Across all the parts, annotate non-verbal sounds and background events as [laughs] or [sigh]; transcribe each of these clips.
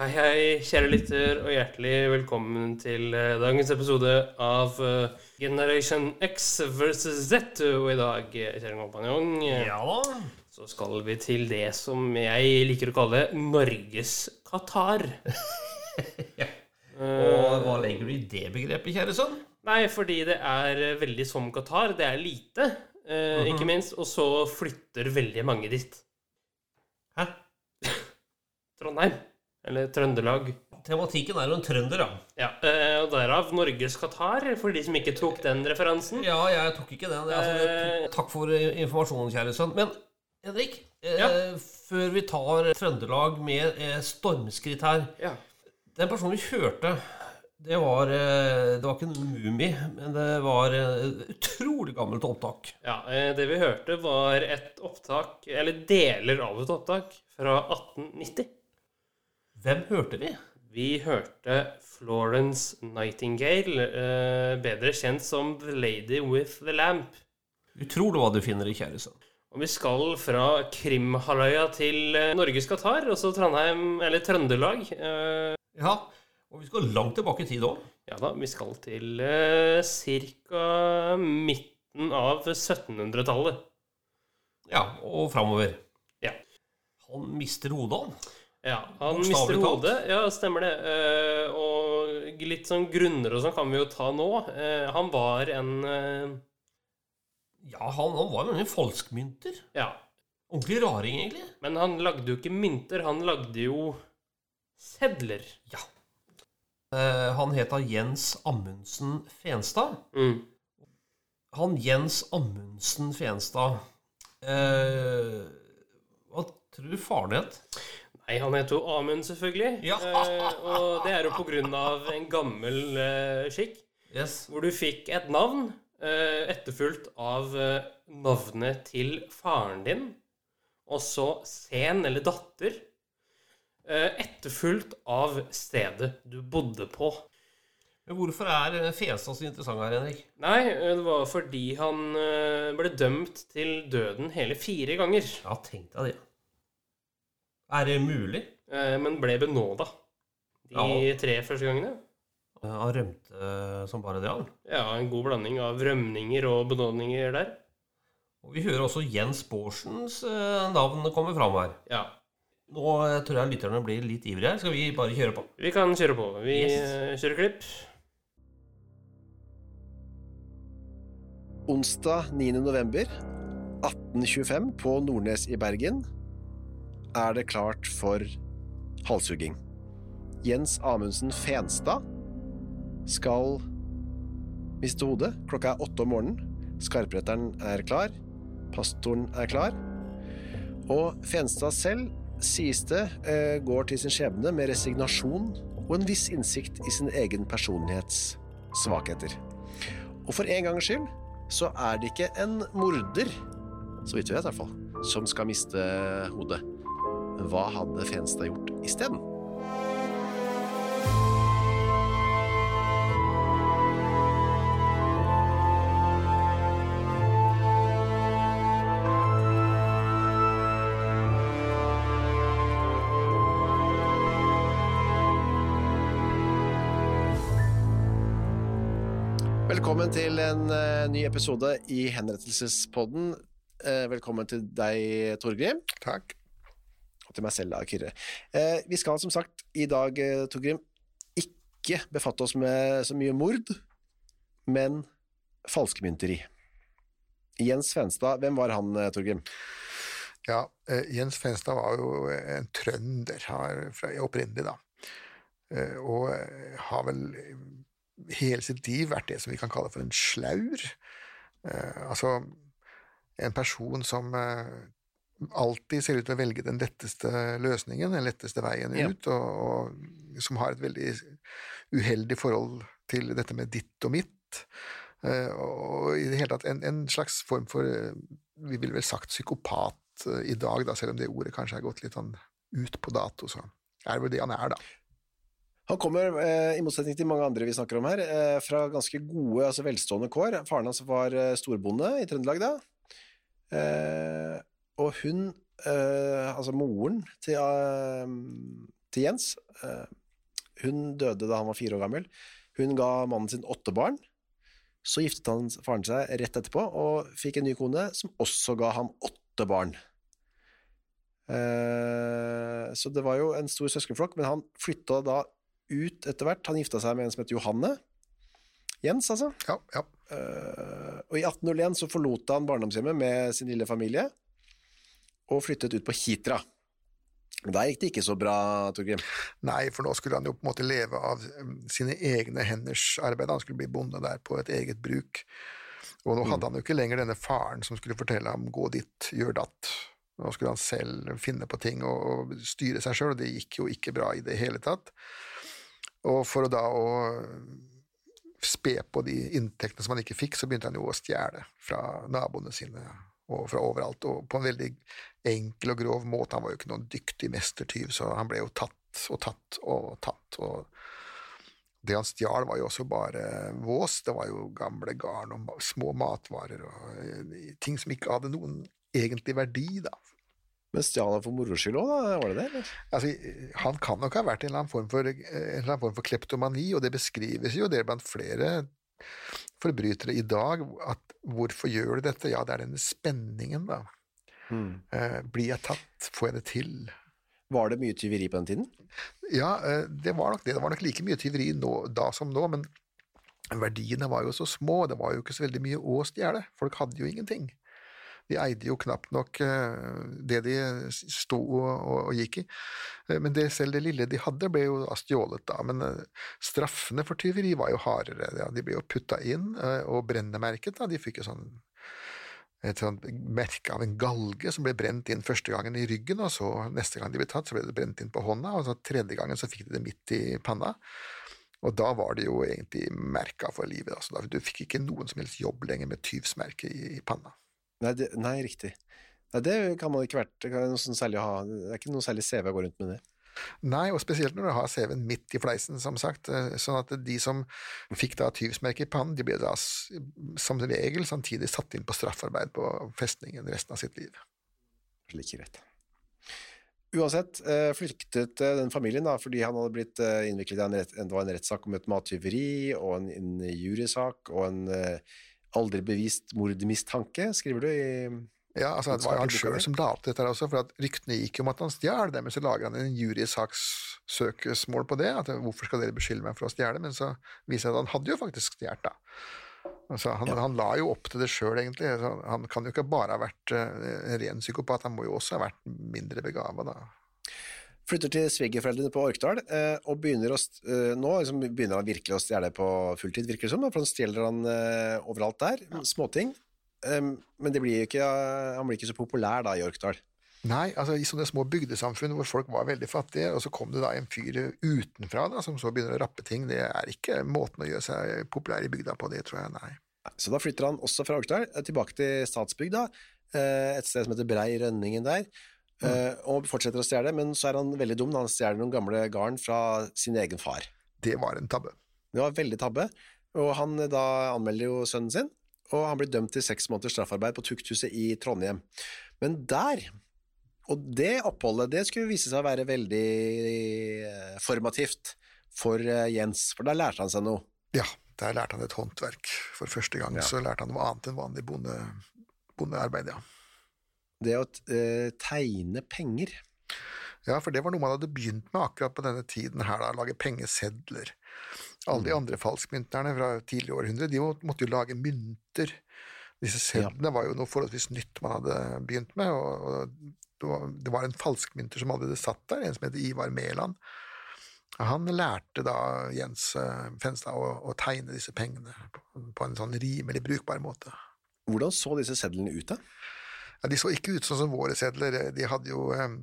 Hei, hei, kjære lytter, og hjertelig velkommen til eh, dagens episode av eh, Generation X versus Z. Og i dag, eh, kjære kompanjong, Ja så skal vi til det som jeg liker å kalle Norges Qatar. [laughs] Og hva legger du i det begrepet, kjære sønn? Nei, fordi det er veldig som Qatar. Det er lite, eh, ikke minst. Og så flytter veldig mange dit. Hæ? [laughs] Trondheim. Eller Trøndelag. Tematikken er jo en trønder, da. Ja, eh, og derav Norges Qatar, for de som ikke tok den referansen. Ja, jeg tok ikke den. Altså, Eh. takk for informasjonen, kjære sønn. Men Henrik, eh, Ja. før vi tar Trøndelag med eh, stormskritt her Ja. Den personen vi hørte, det var eh, Det var ikke en mumie, men det var et utrolig gammelt opptak. ja eh, det vi hørte, var et opptak, eller deler av et opptak, fra 1890. Hvem hørte vi? Vi hørte Florence Nightingale, eh, bedre kjent som The Lady with the Lamp. Utrolig hva du finner i, kjære. Og vi skal fra Krimhalvøya til eh, Norges Qatar, også Trondheim, eller Trøndelag. Eh, Ja, og vi skal langt tilbake i tid òg. ja da, vi skal til eh, ca. midten av 1700-tallet. Ja, og framover. Ja. Han mister hodet, han. Ja, han mister hodet. Ja, stemmer det. Eh, og litt sånn grunner og sånn kan vi jo ta nå. Eh, han var en eh, Ja, han, han var en falskmynter. Ja, Ordentlig raring, egentlig. men han lagde jo ikke mynter, han lagde jo sedler. Ja. Han het Jens Amundsen Fenstad. Mm. Han Jens Amundsen Fenstad eh, Hva tror du faren het? Nei, han heter jo Amund, selvfølgelig. Ja. Eh, og det er jo på grunn av en gammel eh, skikk, Yes. hvor du fikk et navn eh, etterfulgt av eh, navnet til faren din, og så sen eller datter, eh, etterfulgt av stedet du bodde på. Men hvorfor er eh, så interessant her, Henrik? Nei, eh, det var fordi han ble dømt til døden hele fire ganger, Ja, tenk deg det. Er det mulig? eh, men ble benåda de Ja. tre første gangene. Eh, Han rømte eh, som bare det, han. Ja, en god blanding av rømninger og benådninger der. Og vi hører også Jens Bårdsens eh, navn komme fram her. Ja, Nå tror jeg lytterne blir litt ivrige her. Skal vi bare kjøre på? vi kan kjøre på. Vi Yes. kjører klipp. Onsdag 9. november 1825 på Nordnes i Bergen er det klart for halshugging. Jens Amundsen Fenstad skal miste hodet. Klokka er åtte om morgenen. Skarpretteren er klar. Pastoren er klar. Og Fenstad selv, sies det, eh, går til sin skjebne med resignasjon og en viss innsikt i sin egen personlighets svakheter. Og for en gangs skyld så er det ikke en morder, så vidt vi vet i hvert fall, som skal miste hodet. Hva hadde Fenstad gjort isteden? Velkommen til en eh, ny episode i Henrettelsespodden. Eh, velkommen til deg, Torgrim. Takk. Til meg selv, da, Kyrre. Eh, vi skal som sagt i dag, eh, Torgrim, ikke befatte oss med så mye mord, men falskmynteri. Jens Fenstad, hvem var han, eh, Torgrim? Ja, eh, Jens Fenstad var jo en trønder her fra, opprinnelig, da. Og har vel hele sitt liv vært det som vi kan kalle for en slaur. Altså en person som alltid ser ut til å velge den letteste løsningen, den letteste veien Ja. ut, og, og som har et veldig uheldig forhold til dette med ditt og mitt. Eh, og i det hele tatt en, en slags form for eh, Vi ville vel sagt psykopat eh, i dag, da, selv om det ordet kanskje er gått litt sånn ut på dato. Så er det vel det han er, da. Han kommer, i motsetning til mange andre vi snakker om her, fra ganske gode, altså velstående kår. Faren hans var storbonde i Trøndelag da. Og hun, eh, altså moren til, eh, til Jens, eh, hun døde da han var fire år gammel. Hun ga mannen sin åtte barn. Så giftet han faren seg rett etterpå og fikk en ny kone som også ga ham åtte barn. Eh, så det var jo en stor søskenflokk, men han flytta da ut etter hvert. Han gifta seg med en som het Johanne. Jens, altså. Ja, ja. Eh, og i 1801 så forlot han barndomshjemmet med sin lille familie og flyttet ut på Hitra. Der gikk det ikke så bra, Torgrim. Nei, for nå skulle han jo på en måte leve av sine egne henders arbeid. Han skulle bli bonde der på et eget bruk. Og nå hadde han jo ikke lenger denne faren som skulle fortelle ham 'gå dit, gjør datt'. Nå skulle han selv finne på ting og styre seg sjøl, og det gikk jo ikke bra i det hele tatt. Og for å da å spe på de inntektene som han ikke fikk, så begynte han jo å stjele fra naboene sine og fra overalt, og på en veldig enkel og grov måte. Han var jo ikke noen dyktig mestertyv, så han ble jo tatt og tatt og tatt. og det han stjal, var jo også bare vås. Det var jo gamle garn og små matvarer og eh, ting som ikke hadde noen egentlig verdi, da. Men stjal han for moro skyld òg, da? Var det det? Altså, han kan nok ha vært en eller annen form for, en eller annen form for kleptomani, og det beskrives jo det blant flere forbrytere i dag. at Hvorfor gjør du dette? Ja, det er denne spenningen, da. Eh, blir jeg tatt? Får jeg det til? Var det mye tyveri på den tiden? Ja, eh, det var nok det. Det var nok like mye tyveri nå, da som nå, men verdiene var jo så små. Det var jo ikke så veldig mye å stjele. Folk hadde jo ingenting. De eide jo knapt nok eh, det de sto og, og, og gikk i. Men det, selv det lille de hadde, ble jo stjålet, da. Men straffene for tyveri var jo hardere. Ja. De ble jo putta inn og brennemerket. Da. De fikk jo sånn et sånt merke av en galge som ble brent inn første gangen i ryggen, og så neste gang de ble tatt, så ble det brent inn på hånda, og så tredje gangen så fikk de det midt i panna. Og da var det jo egentlig merka for livet. Altså. Du fikk ikke noen som helst jobb lenger med tyvsmerke i, i panna. Nei, det, nei riktig. Nei, det kan man ikke vært det, sånn særlig det er ikke noe særlig CV å gå rundt med det. Nei, og spesielt når du har CV-en midt i fleisen, som sagt. eh, Sånn at de som fikk da tyvsmerke i pannen, de ble da som regel samtidig satt inn på straffarbeid på festningen resten av sitt liv. Slik rett. Uansett eh, flyktet eh, den familien da, fordi han hadde blitt innviklet i en, rett, en rettssak om et mattyveri og en, en jurysak og en aldri bevist mordmistanke, skriver du i Ja, altså Det var jo han sjøl som la opp dette her også, for at ryktene gikk om at han stjal det, men så lager han en jurysakssøksmål på det. at Hvorfor skal dere beskylde meg for å stjele? Men så viser det at han hadde jo faktisk stjålet, da. Altså, han, han la jo opp til det sjøl, egentlig. Så han kan jo ikke bare ha vært en ren psykopat, han må jo også ha vært mindre begava, da. Flytter til svigerforeldrene på Orkdal, eh, og begynner å, eh, nå liksom begynner han virkelig å stjele på fulltid, virker det som, for han stjeler han overalt der, småting. Um, men det blir ikke, han blir ikke så populær da i Orkdal. Nei, altså i sånne små bygdesamfunn hvor folk var veldig fattige, og så kom det da en fyr utenfra da, som så begynner å rappe ting, det er ikke måten å gjøre seg populær i bygda på, det tror jeg, nei. Så da flytter han også fra Orkdal eh, tilbake til statsbygda eh, et sted som heter Brei Rønningen der, mm. og fortsetter å stjele, men så er han veldig dum, han stjeler noen gamle garn fra sin egen far. Det var en tabbe. Det var veldig tabbe, og han eh, da anmelder jo sønnen sin, og han blir dømt til seks måneders straffarbeid på tukthuset i Trondheim. Men der, og det oppholdet, det skulle vise seg å være veldig eh, formativt for eh, Jens, for da lærte han seg noe. Ja, der lærte han et håndverk. For første gang Ja. så lærte han noe annet enn vanlig bonde, bondearbeid, ja. Det å eh, tegne penger. Ja, for det var noe man hadde begynt med akkurat på denne tiden her, da, lage pengesedler. Alle de andre falskmynterne fra tidligere århundre, de måtte jo lage mynter. Disse sedlene var jo noe forholdsvis nytt man hadde begynt med, og, det var, en falskmynter som allerede satt der, en som heter Ivar Mæland. Han lærte da Jens eh, Fenstad å, å tegne disse pengene på, på en sånn rimelig brukbar måte. Hvordan så disse sedlene ut da? Ja, de så ikke ut sånn som våre sedler. De hadde jo eh,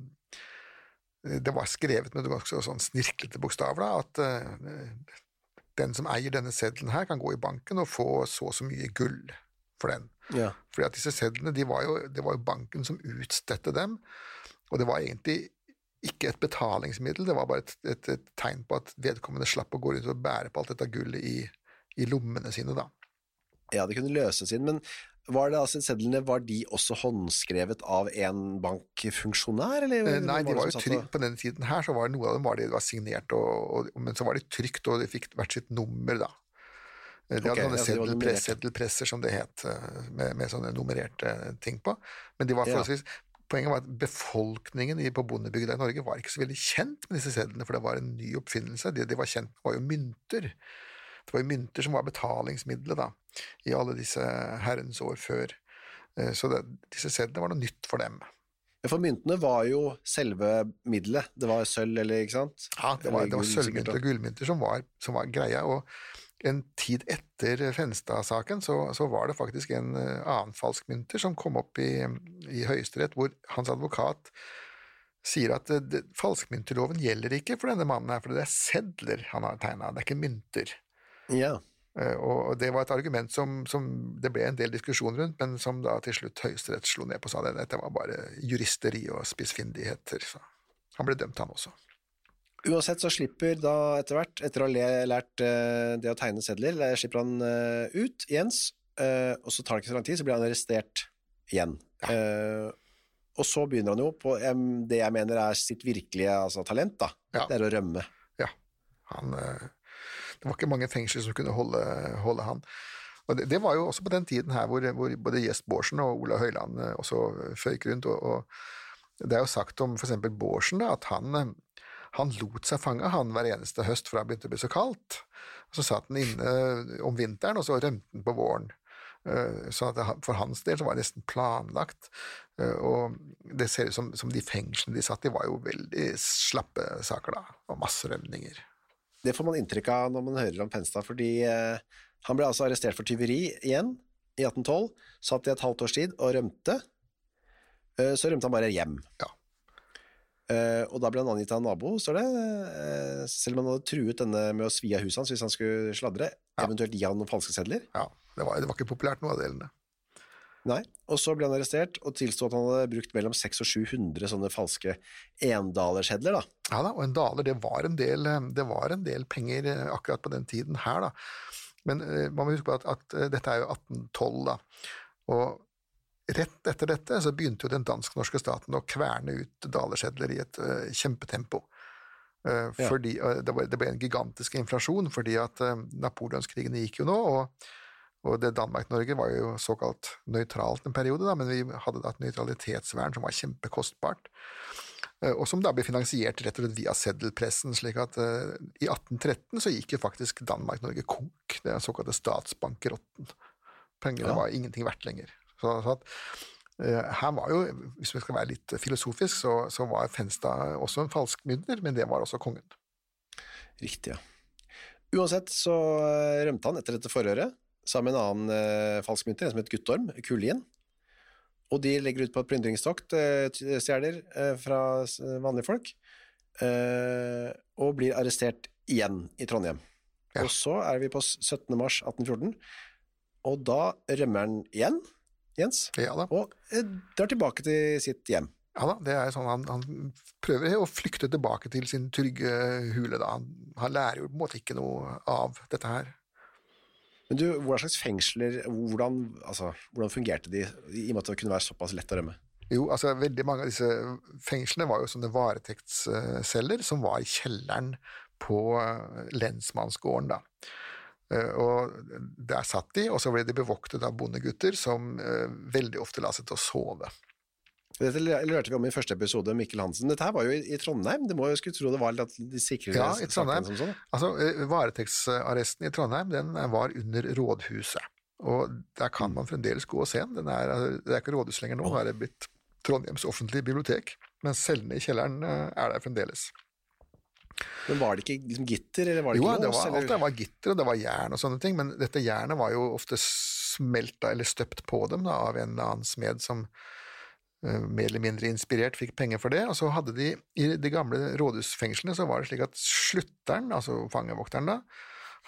Det var skrevet med ganske sånn snirklete bokstaver, da, at eh, den som eier denne seddelen her, kan gå i banken og få så og så mye gull for den. Ja. Fordi at disse sedlene, de var jo, det var jo banken som utstedte dem, og det var egentlig ikke et betalingsmiddel, det var bare et, et, et tegn på at vedkommende slapp å gå rundt og bære på alt dette gullet i, i lommene sine, da. ja, det kunne løses inn, men var det altså sedlene, var de også håndskrevet av en bankfunksjonær, eller? Eh, Nei, de var jo trygt på denne tiden her, så var det noe av dem var de var signert, og, og, men så var de trygt, og de fikk hvert sitt nummer, da. Eh, De hadde hadde sånne seddelpress, seddelpresser, som det het, eh, med, med sånne nummererte ting på. Men de var Ja. Poenget var at befolkningen på bondebygda i Norge var ikke så veldig kjent med disse sedlene, for det var en ny oppfinnelse. Det de var kjent med, var jo mynter. Det var mynter som var betalingsmiddelet da, i alle disse herrens år før. Eh, Så det, disse sedlene var noe nytt for dem. For myntene var jo selve middelet, det var sølv, eller ikke sant? Ja, det var, var sølvmynter og gullmynter som var, som var greia, og en tid etter Fenstad-saken så, så var det faktisk en eh, annen falskmynter som kom opp i, i Høyesterett, hvor hans advokat sier at eh, det, falskmynterloven gjelder ikke for denne mannen her, for det er sedler han har tegna, det er ikke mynter. Ja. Eh, Og det var et argument som, som det ble en del diskusjon rundt, men som da til slutt Høyesterett slo ned på sa det, dette var bare juristeri og spissfindigheter. Så han ble dømt, han også. Uansett så slipper da etter hvert, etter å ha lært eh, det å tegne sedler, eh, slipper han eh, ut, Jens, og så tar det ikke så lang tid, så blir han arrestert igjen. Eh, og så begynner han jo på det jeg mener er sitt virkelige altså, talent, da. Ja. Det er å rømme. Ja, han, det var ikke mange fengsler som kunne holde, holde han. Og det, det var jo også på den tiden her hvor, hvor både Gjest Bårdsen og Ola Høiland eh, også føyk rundt. Og, og det er jo sagt om eksempel Bårdsen at han, eh, han lot seg fange han hver eneste høst for det begynte å bli så kaldt. Så satt han inne om vinteren, og så rømte han på våren. Eh, at for hans del så var det nesten planlagt. Eh, Og det ser ut som, som de fengslene de satt i, var jo veldig slappe saker, da. Og masse rømninger. Det får man inntrykk av når man hører om Penstad, fordi eh, han ble altså arrestert for tyveri igjen i 1812, satt i et halvt års tid og rømte. Eh, så rømte han bare hjem. Ja. Eh, og da ble han angitt av en nabo, står det, eh, selv om han hadde truet denne med å svi av huset hans hvis han skulle sladre, eventuelt gi han noen falske sedler. Ja, det var, det var ikke populært, noe av delene. Nei, og så ble han arrestert og tilstod at han hadde brukt mellom 600 og 700 sånne falske endalersedler. da. Ja da, og en daler, det var en del, eh, det var en del penger eh, akkurat på den tiden her, da. Men eh, man må huske på at, at dette er jo 1812, da. Og rett etter dette så begynte jo den dansk-norske staten å kverne ut dalersedler i et uh, kjempetempo. Uh, Ja. Fordi uh, det, var, det ble en gigantisk inflasjon, fordi at napoleonskrigene gikk jo nå, og, og det Danmark-Norge var jo såkalt nøytralt en periode, da, men vi hadde da et nøytralitetsvern som var kjempekostbart. Eh, og som da ble finansiert rett og slett via seddelpressen, slik at uh, i 1813 så gikk jo faktisk Danmark-Norge konk, er den såkalte statsbankerotten. Pengene Ja. var ingenting verdt lenger. Så, så at, uh, her var jo, hvis vi skal være litt filosofisk, så, så var Fenstad også en falsk falskmynter, men det var også kongen. Riktig, ja. Uansett så rømte han etter dette forhøret, sammen med en annen eh, falskmynter, en som het Guttorm, Kullien. Og de legger ut på et plyndringstokt, eh, stjeler eh, fra vanlige folk, eh, og blir arrestert igjen i Trondheim. Ja. Og så er vi på 17. mars 1814, og da rømmer han igjen, Jens, Ja da, og eh, drar tilbake til sitt hjem. ja da det er sånn han, han prøver å flykte tilbake til sin trygge hule. da. Han, han lærer jo på en måte ikke noe av dette her. Men du, hva slags fengsler, hvordan, altså, hvordan fungerte de, i og med at det kunne være såpass lett å rømme? Jo, altså veldig mange av disse fengslene var jo sånne varetektsceller som var i kjelleren på eh, lensmannsgården, da. Eh, Og der satt de, og så ble de bevoktet av bondegutter som eh, veldig ofte la seg til å sove. Dette lærte vi om i første episode, Mikkel Hansen. Dette her var jo i, i Trondheim, det må jo skulle tro det var litt de sikre Ja, i Trondheim. som sånn. Altså, eh, Varetektsarresten i Trondheim den var under rådhuset, og der kan man fremdeles gå og se den. er, altså, det er ikke rådhus lenger nå, nå er det blitt Trondheims offentlige bibliotek, men cellene i kjelleren eh, er der fremdeles. Men var det ikke liksom, gitter, eller var det Jo, ikke det var, eller? alt det var gitter, og det var jern og sånne ting, men dette jernet var jo ofte smelta eller støpt på dem da, av en eller annen smed som mer eller mindre inspirert fikk penger for det, og så hadde de i de gamle rådhusfengslene så var det slik at slutteren, altså fangevokteren da,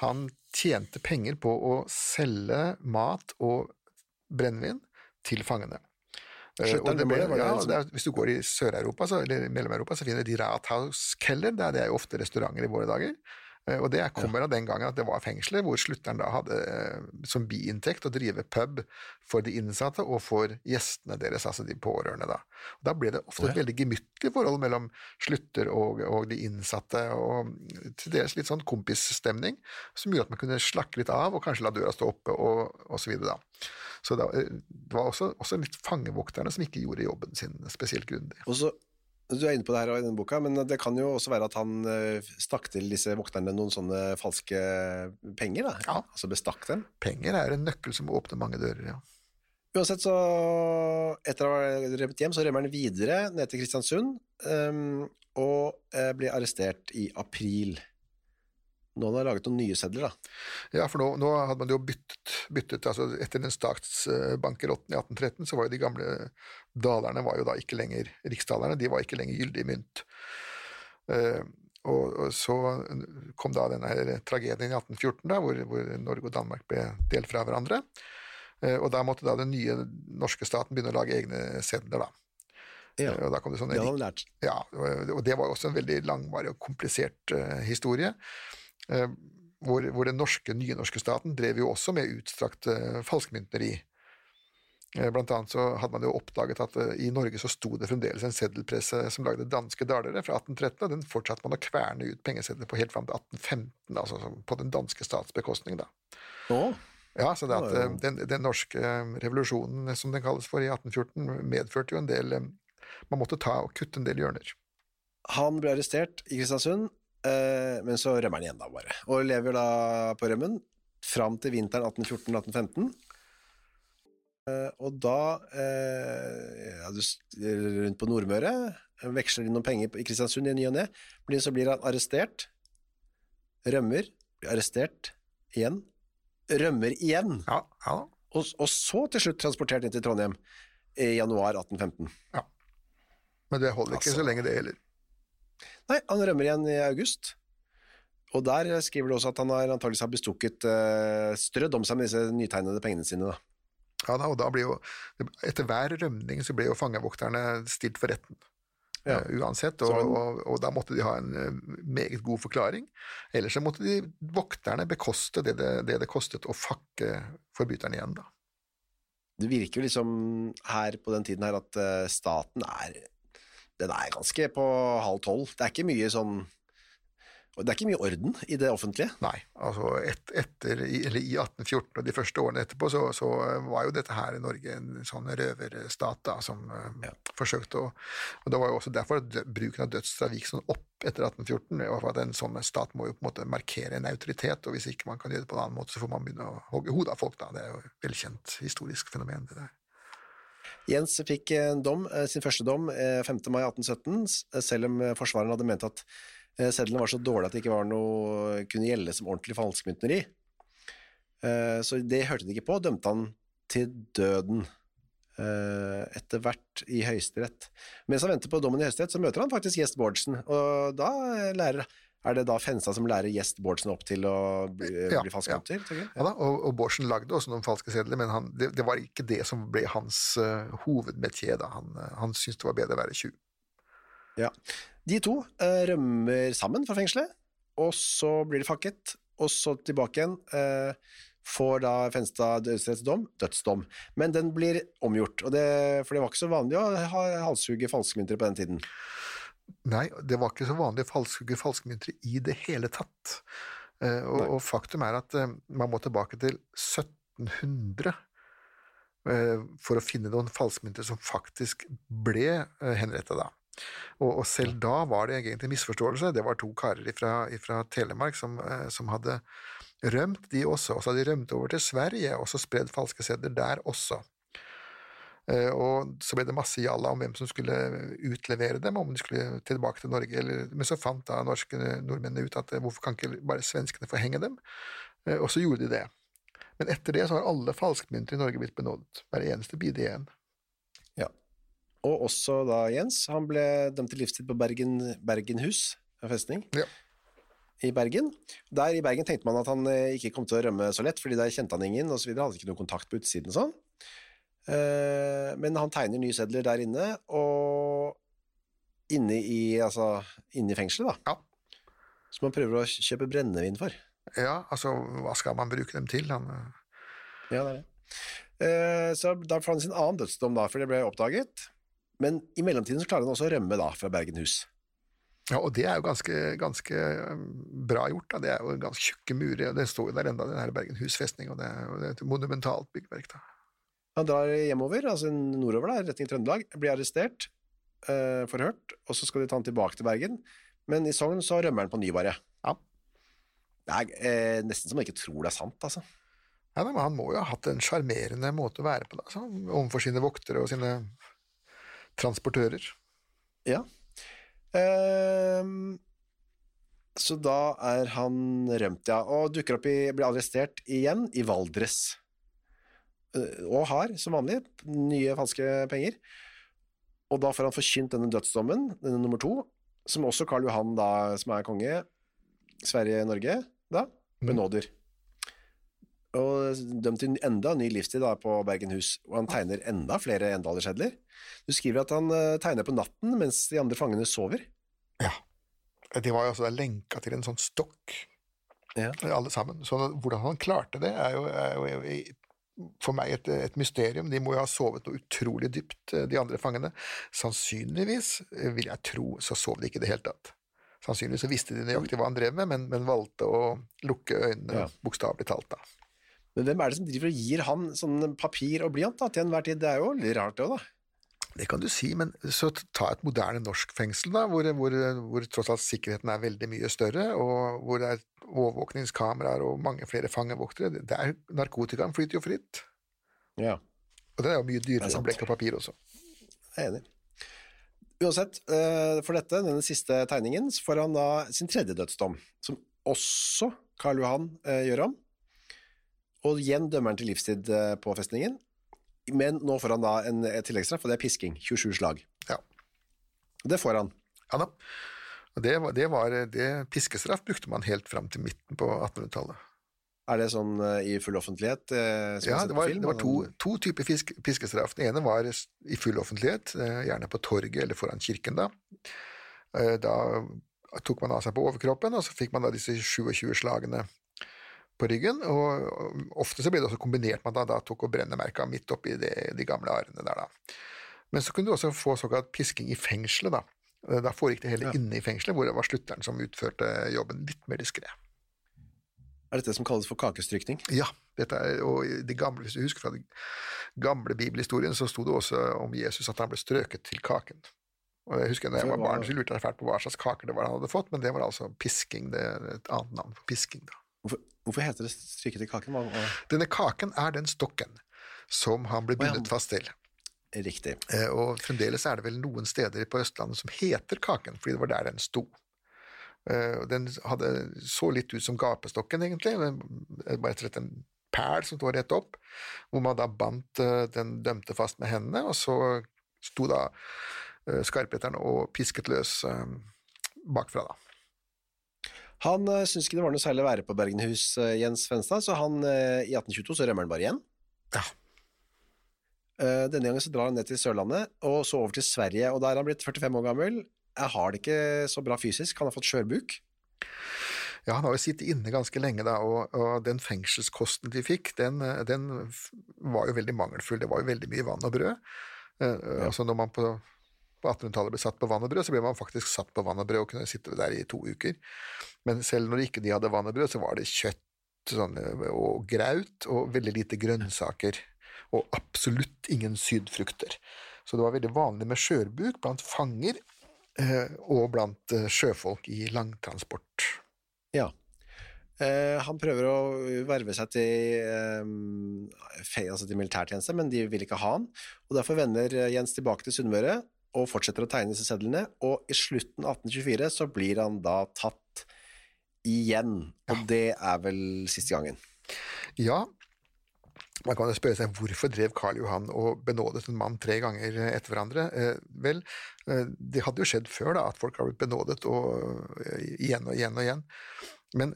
han tjente penger på å selge mat og brennevin til fangene. Eh, og det ble, ja, liksom- er, hvis du går i Sør-Europa eller Mellom-Europa, så finner du de Rathauskeller. Er- det er jo ofte restauranter i våre dager. Eh, Og det kommer av den gangen at det var fengsler, hvor slutteren da hadde eh, som biinntekt å drive pub for de innsatte og for gjestene deres, altså de pårørende. Da og Da ble det ofte et veldig gemyttlig forhold mellom slutter og, og de innsatte, og til dels litt sånn kompisstemning, som gjorde at man kunne slakke litt av og kanskje la døra stå oppe, og, og så videre. da. Så eh, det var også, også litt fangevokterne som ikke gjorde jobben sin spesielt grundig. Og så, du er inne på det her i denne boka, men det kan jo også være at han eh, stakk til disse vokterne noen sånne falske penger, da. Ja. Altså bestakk dem. Penger er en nøkkel som åpner mange dører, ja. Uansett, så etter å ha rømt hjem, så rømmer han videre ned til Kristiansund, um, og eh, blir arrestert i april. Nå har han laget noen nye sedler, da. Ja, for nå, nå hadde man jo byttet, byttet altså Etter den statsbankerotten i 1813, så var jo de gamle dalerne var jo da ikke lenger riksdalerne, de var ikke lenger gyldig mynt. Eh, og, og så kom da denne her tragedien i 1814, da, hvor, hvor Norge og Danmark ble delt fra hverandre. Eh, og da måtte da den nye norske staten begynne å lage egne sedler, da. Ja. Eh, Og da kom det sånne Det lært. ja, og det var også en veldig langvarig og komplisert uh, historie. Eh, hvor, hvor den norske, nye norske staten drev jo også med utstrakt uh, falskmyntneri. Eh, Blant annet så hadde man jo oppdaget at eh, i Norge så sto det fremdeles en seddelpresse som lagde danske dalere fra 1813, og den fortsatte man å kverne ut pengesedler på helt fram til 1815, altså på den danske stats bekostning. da. Oh. Ja, så det at eh, den, den norske eh, revolusjonen, eh, som den kalles for i 1814, medførte jo en del eh, Man måtte ta og kutte en del hjørner. Han ble arrestert i Kristiansund, eh, men så rømmer han igjen da bare, og lever da på rømmen fram til vinteren 1814-1815. Eh, og da eh, ja, du, rundt på Nordmøre, eh, veksler de noen penger i Kristiansund i ny og ne, så blir han arrestert, rømmer, blir arrestert igjen, rømmer igjen, Ja, ja. og, og så til slutt transportert inn til Trondheim i januar 1815. Men det holder ikke Altså. så lenge, det heller. Nei, han rømmer igjen i august. Og der skriver du også at han har antakeligvis har bestukket uh, strødd om seg med disse nytegnede pengene sine. Da. Ja, da, og da blir jo, Etter hver rømning så ble jo fangevokterne stilt for retten. Ja. Uh, uansett, og, han- og, og da måtte de ha en uh, meget god forklaring. Ellers så måtte de vokterne bekoste det det, det, det kostet å fakke forbryterne igjen. da. Det virker jo liksom her på den tiden her at uh, staten er Den er ganske på halv tolv. Det er ikke mye sånn Det er ikke mye orden i det offentlige. Nei, altså et, etter, i- eller i 1814 og de første årene etterpå, så, så var jo dette her i Norge en sånn røverstat da, som ja. forsøkte å Og det var jo også derfor at bruken av dødsstraff gikk sånn opp etter 1814. i hvert fall at En sånn stat må jo på en måte markere en autoritet, og hvis ikke man kan gjøre det på en annen måte, så får man begynne å hogge hodet av folk. da, Det er jo et velkjent historisk fenomen. det der. Jens fikk dom, eh, sin første dom eh, 5. mai 1817, selv om eh, forsvareren hadde ment at eh, sedlene var så dårlige at det ikke var noe, kunne gjelde som ordentlig falskmyntneri. Eh, Så det hørte de ikke på, dømte han til døden eh, etter hvert i Høyesterett. Mens han venter på dommen i Høyesterett, så møter han faktisk Gjest Bårdsen, og da lærer lærer er det da Fenstad som lærer Gjest Bårdsen opp til å bli, Ja, bli falskmynter? jeg? Ja da, og, og Bårdsen lagde også noen falske sedler, men han, det, det var ikke det som ble hans uh, hovedmetier. da. Han, uh, han syntes det var bedre å være tjuv. Ja. De to uh, rømmer sammen fra fengselet, og så blir de fakket, og så tilbake igjen. Uh, får da Fenstad dødsrettsdom, dødsdom, men den blir omgjort, og det, for det var ikke så vanlig å ha halshugge falskmyntere på den tiden. Nei, det var ikke så vanlig å falske falskmynter i det hele tatt. Uh, og, og faktum er at uh, man må tilbake til 1700 uh, for å finne noen falskmynter som faktisk ble henrettet da. Og, og selv da var det egentlig misforståelse. Det var to karer fra Telemark som, eh, som hadde rømt, de også. Og så hadde de rømt over til Sverige og så spredd falske sedler der også. Eh, Og så ble det masse jalla om hvem som skulle utlevere dem, om de skulle tilbake til Norge. Eller, men så fant da norske nordmennene ut at eh, hvorfor kan ikke bare svenskene få henge dem? Eh, Og så gjorde de det. Men etter det så har alle falskmynter i Norge blitt benådet. Hver eneste bide igjen. Ja. Og også da Jens, han ble dømt til livstid på Bergen, Bergenhus festning. Ja. i Bergen. Der i Bergen tenkte man at han eh, ikke kom til å rømme så lett, fordi der kjente han ingen, videre, hadde ikke noe kontakt på utsiden og sånn. Eh, Men han tegner nye sedler der inne, og inne i, altså, inne i fengselet, da. Ja. Som han prøver å kjøpe brennevin for. Ja, altså, hva skal man bruke dem til? Han, eh, Ja, det er det. Eh, Så da får han sin annen dødsdom, da, for det ble oppdaget. Men i mellomtiden så klarer han også å rømme da, fra Bergenhus. ja, og det er jo ganske, ganske bra gjort. Da. Det er jo ganske tjukke murer, og det står jo der enda, den her Bergenhus festning, og det er jo et monumentalt byggverk. da. Han drar hjemover, altså nordover, der, retning Trøndelag, blir arrestert, uh, forhørt, og så skal de ta han tilbake til Bergen. Men i Sogn så rømmer han på ny, bare. Ja. Det er eh, nesten som man ikke tror det er sant, altså. Ja, men Han må jo ha hatt en sjarmerende måte å være på da, altså, overfor sine voktere og sine transportører. Ja. Ehm, så da er han rømt, ja, og dukker opp i, blir arrestert igjen i Valdres. Eh, Og har, som vanlig, nye falske penger. Og da får han forkynt denne dødsdommen, denne nummer to, som også Karl Johan, da, som er konge, Sverige-Norge, da, benåder. Og dømt til enda ny livstid da, på Bergenhus, og han tegner enda flere Endalersedler. Du skriver at han eh, tegner på natten mens de andre fangene sover. Ja. De var jo altså lenka til en sånn stokk, Ja. alle sammen. Så hvordan han klarte det, er jo, er jo for meg et, et mysterium. De må jo ha sovet noe utrolig dypt, eh, de andre fangene. Sannsynligvis, eh, vil jeg tro, så sov de ikke i det hele tatt. Sannsynligvis så visste de nøyaktig hva han drev med, men, men valgte å lukke øynene, Ja. bokstavelig talt. da. Men hvem er det som driver og gir han sånn papir og blyant da, til enhver tid? Det er jo litt rart det òg, da. Det kan du si, men så ta et moderne norsk fengsel, da, hvor, hvor, hvor tross alt sikkerheten er veldig mye større, og hvor det er overvåkningskameraer og mange flere fangevoktere. Det er, narkotikaen flyter jo fritt, Ja, og det er jo mye dyrere er enn blekk og papir også. jeg er enig. Uansett, eh, for dette, denne siste tegningen, så får han da sin tredje dødsdom, som også Karl Johan eh, gjør om. Og igjen dømmer han til livstid eh, på festningen, men nå får han da en et tilleggsstraff, og det er pisking, 27 slag. Ja. Det får han. Ja da. Det, var, det, var, det Piskestraff brukte man helt fram til midten på 1800-tallet. Er det sånn eh, i full offentlighet? eh, Ja, det var, film? det var to, to typer fisk, piskestraff. Den ene var i full offentlighet, eh, gjerne på torget eller foran kirken. Da Da tok man av seg på overkroppen, og så fikk man da disse 27 slagene på ryggen. Og ofte så ble det også kombinert med at man da tok og brennemerka midt oppi de, de gamle arene der, da. Men så kunne du også få såkalt pisking i fengselet, da. Da foregikk det hele Ja. inne i fengselet, hvor det var slutteren som utførte jobben litt mer diskré. Er dette som kalles for kakestrykning? Ja, dette er, og de gamle, hvis du husker fra den gamle bibelhistorien, så sto det også om Jesus at han ble strøket til kaken. Og jeg husker da jeg var barn, så lurte jeg fælt på hva slags kaker det var han hadde fått, men det var altså pisking, det er et annet navn for pisking. da. Hvorfor, hvorfor heter det strykket i kaken? Hva- hva- Denne kaken er den stokken som han ble ja. bundet fast til. Riktig. Eh, Og fremdeles er det vel noen steder på Østlandet som heter Kaken, fordi det var der den sto. Eh, Den hadde, så litt ut som gapestokken, egentlig. Det var rett en pæl som sto rett opp, hvor man da bandt eh, den dømte fast med hendene, og så sto da skarpheteren og pisket løs eh, bakfra, da. Han uh, syns ikke det var noe særlig å være på Bergenhus, uh, Jens Fenstad, så han, uh, i 1822 så rømmer han bare igjen. Ja. Uh, denne gangen så drar han ned til Sørlandet, og så over til Sverige, og der er han blitt 45 år gammel. Jeg har det ikke så bra fysisk, han har fått skjørbuk. Ja, han har jo sittet inne ganske lenge, da, og, og den fengselskosten de fikk, den, eh, den var jo veldig mangelfull. Det var jo veldig mye vann og brød. Ja. Altså når man på, på 1800-tallet ble satt på vann og brød, så ble man faktisk satt på vann og brød og kunne sitte der i to uker. Men selv når ikke de hadde brød, så var det kjøtt sånn, og graut og veldig lite grønnsaker. Og absolutt ingen sydfrukter. Så det var veldig vanlig med skjørbuk blant fanger eh, og blant eh, sjøfolk i langtransport. Ja. Eh, han prøver å verve seg til, altså til militærtjeneste, men de vil ikke ha han. Og derfor vender Jens tilbake til Sunnmøre og fortsetter å tegne disse sedlene. Og i slutten av 1824 så blir han da tatt igjen, og det er vel siste gangen. Ja, Man kan jo spørre seg hvorfor drev Karl Johan og benådet en mann tre ganger etter hverandre. Eh, vel, eh, det hadde jo skjedd før da, at folk har blitt benådet og, eh, igjen og igjen og igjen. Men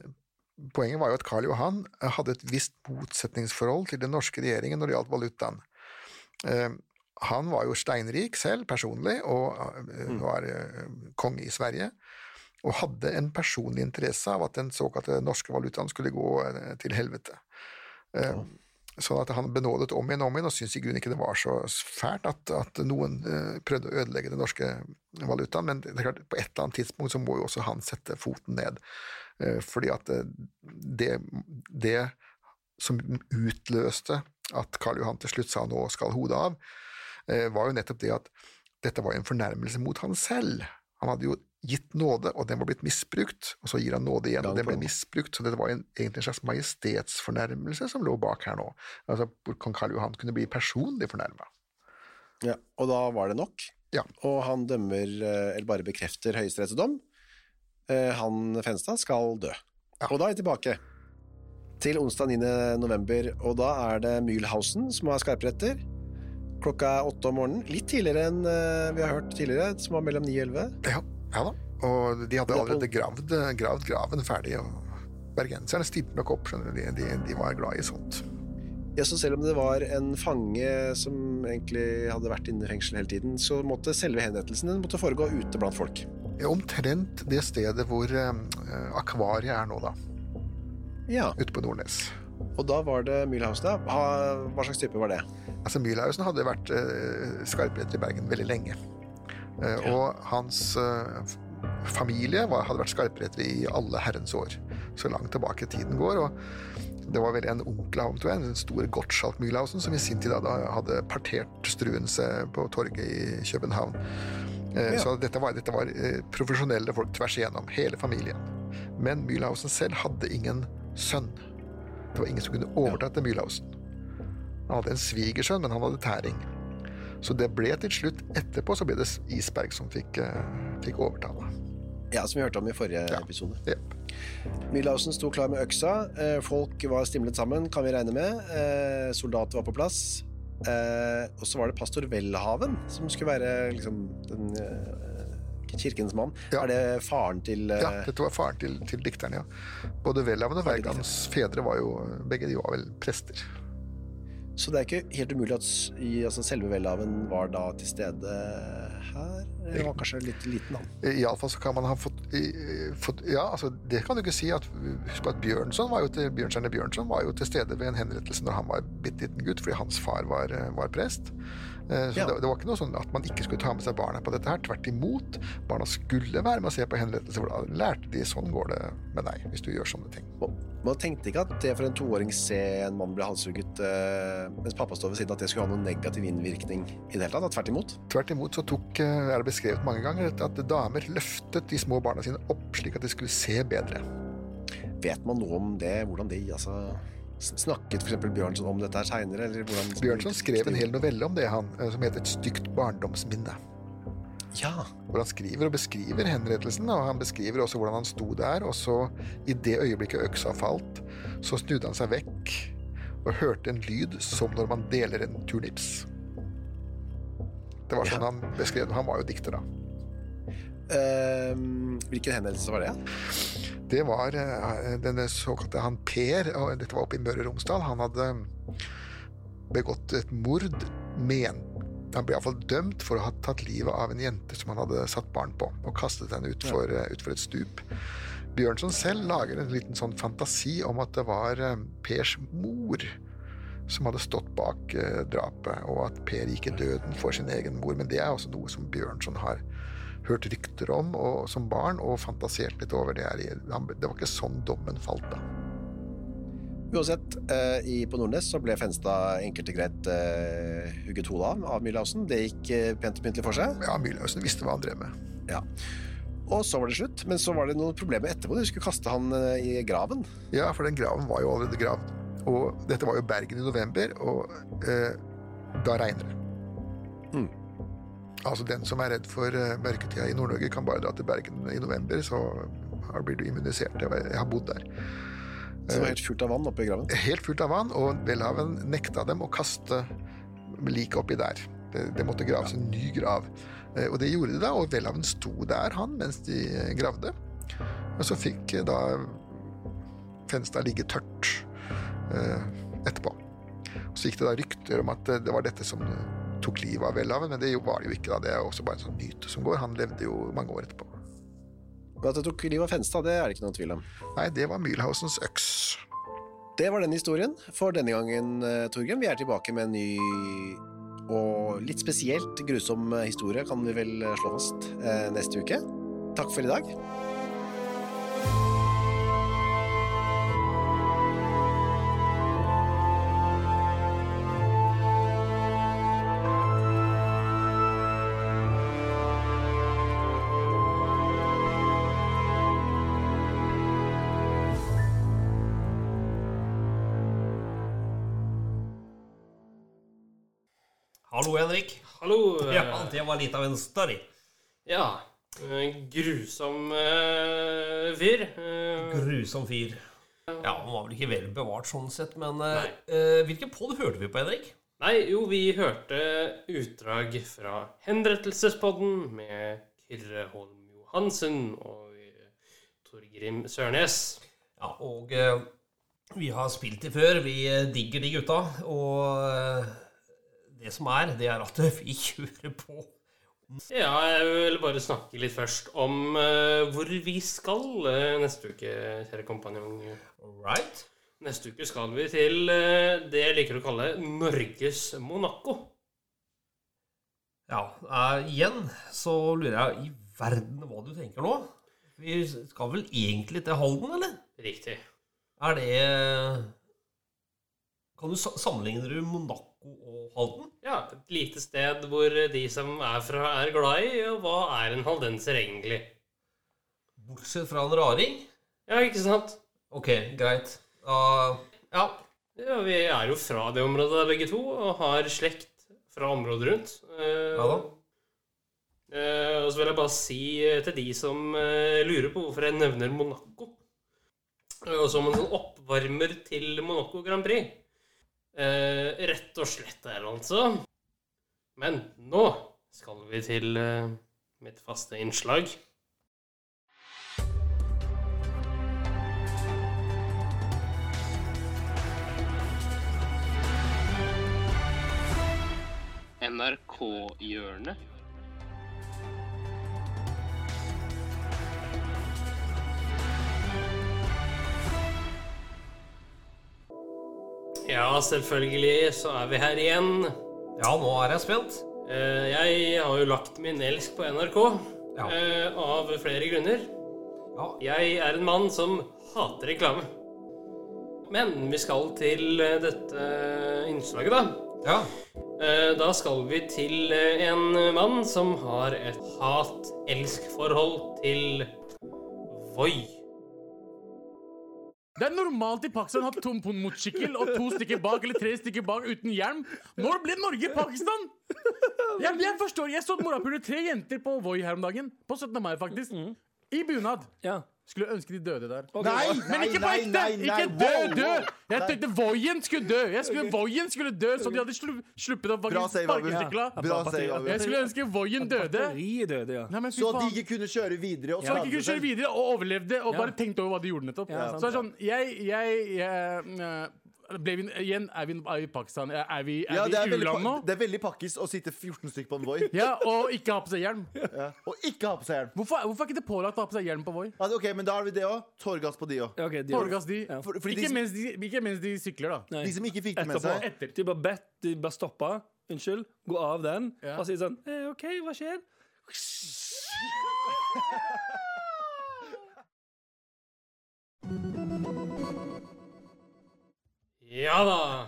poenget var jo at Karl Johan hadde et visst motsetningsforhold til den norske regjeringen når det gjaldt valutaen. Han var jo steinrik selv, personlig, og eh, var eh, konge i Sverige. Og hadde en personlig interesse av at den såkalte norske valutaen skulle gå eh, til helvete. Ja. Sånn at han benådet om igjen og om igjen, og syntes i grunnen ikke det var så fælt at, at noen prøvde å ødelegge den norske valutaen, men det er klart, på et eller annet tidspunkt så må jo også han sette foten ned. Fordi at det, det som utløste at Karl Johan til slutt sa nå skal hodet av, var jo nettopp det at dette var en fornærmelse mot han selv. Han hadde jo gitt nåde, og den var blitt misbrukt, og så gir han nåde igjen, og den ble misbrukt, så dette var en, egentlig en slags majestetsfornærmelse som lå bak her nå. Altså, hvor kong Karl Johan kunne bli personlig fornærma. Ja, og da var det nok. Ja. Og han dømmer, eh, eller bare bekrefter Høyesteretts dom. Eh, Han Fenstad skal dø. Ja. Og da er vi tilbake til onsdag 9. november, og da er det Mühlhausen som har skarpretter. Klokka åtte om morgenen. Litt tidligere enn eh, vi har hørt tidligere, som var mellom ni og elleve. Ja, ja da. Og de hadde er allerede gravd, gravd graven ferdig, og bergenserne stilte nok opp, skjønner du. De, de, de var glad i sånt. Ja, så selv om det var en fange som egentlig hadde vært inne i fengsel hele tiden, så måtte selve henrettelsen den måtte foregå ute blant folk. Omtrent det stedet hvor eh, akvariet er nå, da. Ja, Ute på Nordnes. Og da var det Mühlhausen, ja. Hva slags type var det? Altså, Mühlhausen hadde vært uh, skarpretter i Bergen veldig lenge. Eh, Og hans uh, familie var, hadde vært skarpretter i alle herrens år. Så langt tilbake tiden går. og det var vel en onkel av ham, den store Gottschalk Mühlhausen, som i sin tid da, da hadde partert Struense på torget i København. Eh, Ja. Så dette var, dette var eh, profesjonelle folk tvers igjennom, hele familien. Men Mühlhausen selv hadde ingen sønn. Det var ingen som kunne overta til Mühlhausen. Han hadde en svigersønn, men han hadde tæring. Så det ble til slutt etterpå så ble det Isberg som fikk, eh, fikk overta. Ja, som vi hørte om i forrige Ja. episode. Jep. Mühlhausen sto klar med øksa. Eh, Folk var stimlet sammen, kan vi regne med. Eh, Soldater var på plass. Og så var det pastor Welhaven, som skulle være liksom den kirkens mann. Ja. Er det faren til uh... Ja, dette var faren til, til dikteren, ja. Både Welhaven og Wergans fedre var jo begge de var vel prester. Så det er ikke helt umulig at i, altså, selve Welhaven var da til stede her? Eller var kanskje litt liten, han. Iallfall så kan man ha fått, i- fått Ja, altså, det kan du ikke si. at Husk at Bjørnson var jo til, Bjørnstjerne Bjørnson var jo til stede ved en henrettelse når han var bitte liten gutt, fordi hans far var, var prest. Eh, Så Ja. det, det var ikke noe sånn at man ikke skulle ta med seg barna på dette her. Tvert imot. Barna skulle være med å se på henrettelse, for da lærte de sånn går det med deg hvis du gjør sånne ting. Man tenkte ikke at det for en toåring se en mann bli halshugget eh, mens pappa står ved siden, at det skulle ha noen negativ innvirkning i det hele tatt? Tvert imot? Tvert imot så tok, eh, er det beskrevet mange ganger at- damer løftet de små barna sine opp slik at de skulle se bedre. Vet man noe om det? Hvordan de altså Snakket f.eks. Bjørnson om dette her seinere? Bjørnson skrev en hel novelle om det, han, eh, som heter Et stygt barndomsminne. Ja. Hvor han skriver og beskriver henrettelsen, og han beskriver også hvordan han sto der, og så, i det øyeblikket øksa falt, så snudde han seg vekk og hørte en lyd som når man deler en turnips. Det var sånn Ja. han beskrev det. Han var jo dikter, da. Uh, hvilken henrettelse var det? Det var eh, denne såkalte han Per, og dette var oppe i Møre og Romsdal. Han hadde begått et mord, men han ble iallfall dømt for å ha tatt livet av en jente som han hadde satt barn på, og kastet henne utfor ja. utfor et stup. Bjørnson selv lager en liten sånn fantasi om at det var eh, Pers mor som hadde stått bak eh, drapet, og at Per gikk i døden for sin egen mor. Men det er også noe som Bjørnson har hørt rykter om og, som barn, og fantasert litt over. Det, her. det var ikke sånn dommen falt, da. Uansett, eh, i, på Nordnes så ble Fenstad enkelt og greit eh, hugget hodet av av Mühlhausen. Det gikk eh, pent og pyntelig for seg. Ja, Mühlhausen visste hva han drev med. Ja. Og så var det slutt. Men så var det noen problemer etterpå. Du skulle kaste han eh, i graven. Ja, for den graven var jo allerede gravd. Og dette var jo Bergen i november, og eh, da regner det. Mm. Altså Den som er redd for eh, mørketida i Nord-Norge, kan bare dra til Bergen i november, så blir du immunisert. Jeg, har bodd der. Så det var helt fullt av vann oppi graven. Helt fullt av vann, og Welhaven nekta dem å kaste liket oppi der. Det, det måtte graves en ny grav. Eh, Og det gjorde de da, og Welhaven sto der, han, mens de eh, gravde. Og så fikk eh, da Fenstad ligge tørt etterpå. etterpå. Så gikk det da rykter om at eh, det var dette som tok livet av Welhaven, men det var det jo ikke. da, Det er også bare en sånn myte som går. Han levde jo mange år etterpå. Men at det tok livet av Fenstad, det er det ikke noen tvil om. Nei, det var Mühlhausens øks. Det var den historien for denne gangen, eh, Torgrim. Vi er tilbake med en ny og litt spesielt grusom eh, historie, kan vi vel eh, slå fast, neste uke. Takk for i dag. Hallo, Henrik. Hallo. eh, Ja, det var litt av en story. Ja. Grusom uh, fyr. Uh, Grusom fyr. Ja, han var vel ikke vel bevart sånn sett, men uh, eh, Hvilken podd hørte vi på, Henrik? Nei, jo, vi hørte utdrag fra Henrettelsespodden med Kyrre Holm Johansen og eh, Torgrim Sørnes. Ja, og eh, vi har spilt de før. Vi eh, digger de gutta. Og eh, det som er, det er at vi kjører på. Ja, jeg vil bare snakke litt først om uh, hvor vi skal uh, neste uke, kjære kompanjong. Right? Neste uke skal vi til uh, det jeg liker å kalle Norges Monaco. Ja, igjen så lurer jeg i verden hva du tenker nå. Vi skal vel egentlig til Halden, eller? Riktig. Er det Kan du sa- sammenligne du Monaco og Halden? Ja, et lite sted hvor de som er fra, er glad i, og hva er en haldenser egentlig? Bortsett fra en raring? Ja, ikke sant? Ok, greit. Uh, ja. Ja, vi er jo fra det området der begge to, og har slekt fra området rundt. Uh, Ja da. Uh, og så vil jeg bare si eh, til de som eh, lurer på hvorfor jeg nevner Monaco, eh, og som en sånn oppvarmer til Monaco Grand Prix. Eh, rett og slett der, altså. Men nå skal vi til eh, mitt faste innslag. NRK-hjørnet. Ja, selvfølgelig så er vi her igjen. ja, nå er jeg spent. Eh, Jeg har jo lagt min elsk på NRK Ja. eh, av flere grunner. Ja. Jeg er en mann som hater reklame. Men vi skal til eh, dette innslaget, da. ja. Da skal vi til en mann som har et hat-elsk-forhold til Voi. Det er normalt i Pakistan å ha tom motorsykkel og to stykker bak eller tre stykker bak uten hjelm. Når ble Norge Pakistan? Jeg, jeg forstår, jeg så morapuler tre jenter på Voi her om dagen. På 17. mai, faktisk. I bunad. Ja. Skulle ønske de døde der. Nei, Men ikke på ekte! Ikke dø, dø! Jeg tenkte Voien skulle dø. Jeg skulle Voien skulle dø, så de hadde sluppet å sparkesykla. Jeg skulle ønske Voien døde. Døde, ja. Nei, men Så de ikke kunne kjøre videre. Og Så de ikke kunne kjøre videre og overlevde og Ja. bare tenkte over hva de gjorde nettopp. Ja, så det er sånn, jeg, jeg, jeg jeg ble vi, Igjen, er vi, i Pakistan? Er vi, er Ja, det er vi i u-land nå? det er veldig pakkis å sitte 14 stykker på en Voi Ja, Og ikke ha på seg hjelm. [laughs] ja. og ikke ha på seg hjelm. Hvorfor, hvorfor er ikke det pålagt å ha på seg hjelm på Voi? Altså, ok, men da har vi det òg. Tåregass på de òg. Okay, Tåregass de. Ja. For, Ikke de, mens de, ikke mens de sykler, da. Nei. de som ikke fikk det med seg Etter. De bare bedt, de bare stoppa. Unnskyld. Gå av den. Ja. Og sier sånn eh, OK, hva skjer? [laughs] [laughs] Ja da.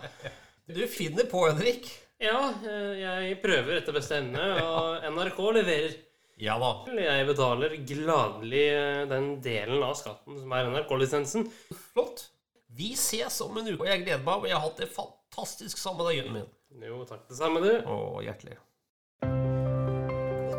Du finner på, Henrik. Ja, eh, jeg prøver etter beste evne, [laughs] og NRK leverer. Ja da. Jeg betaler gladelig eh, den delen av skatten som er NRK-lisensen. Flott. Vi ses om en uke, og jeg gleder meg. Og jeg har hatt det fantastisk sammen med deg, gutten min. Jo, takk det samme, du. Å, hjertelig.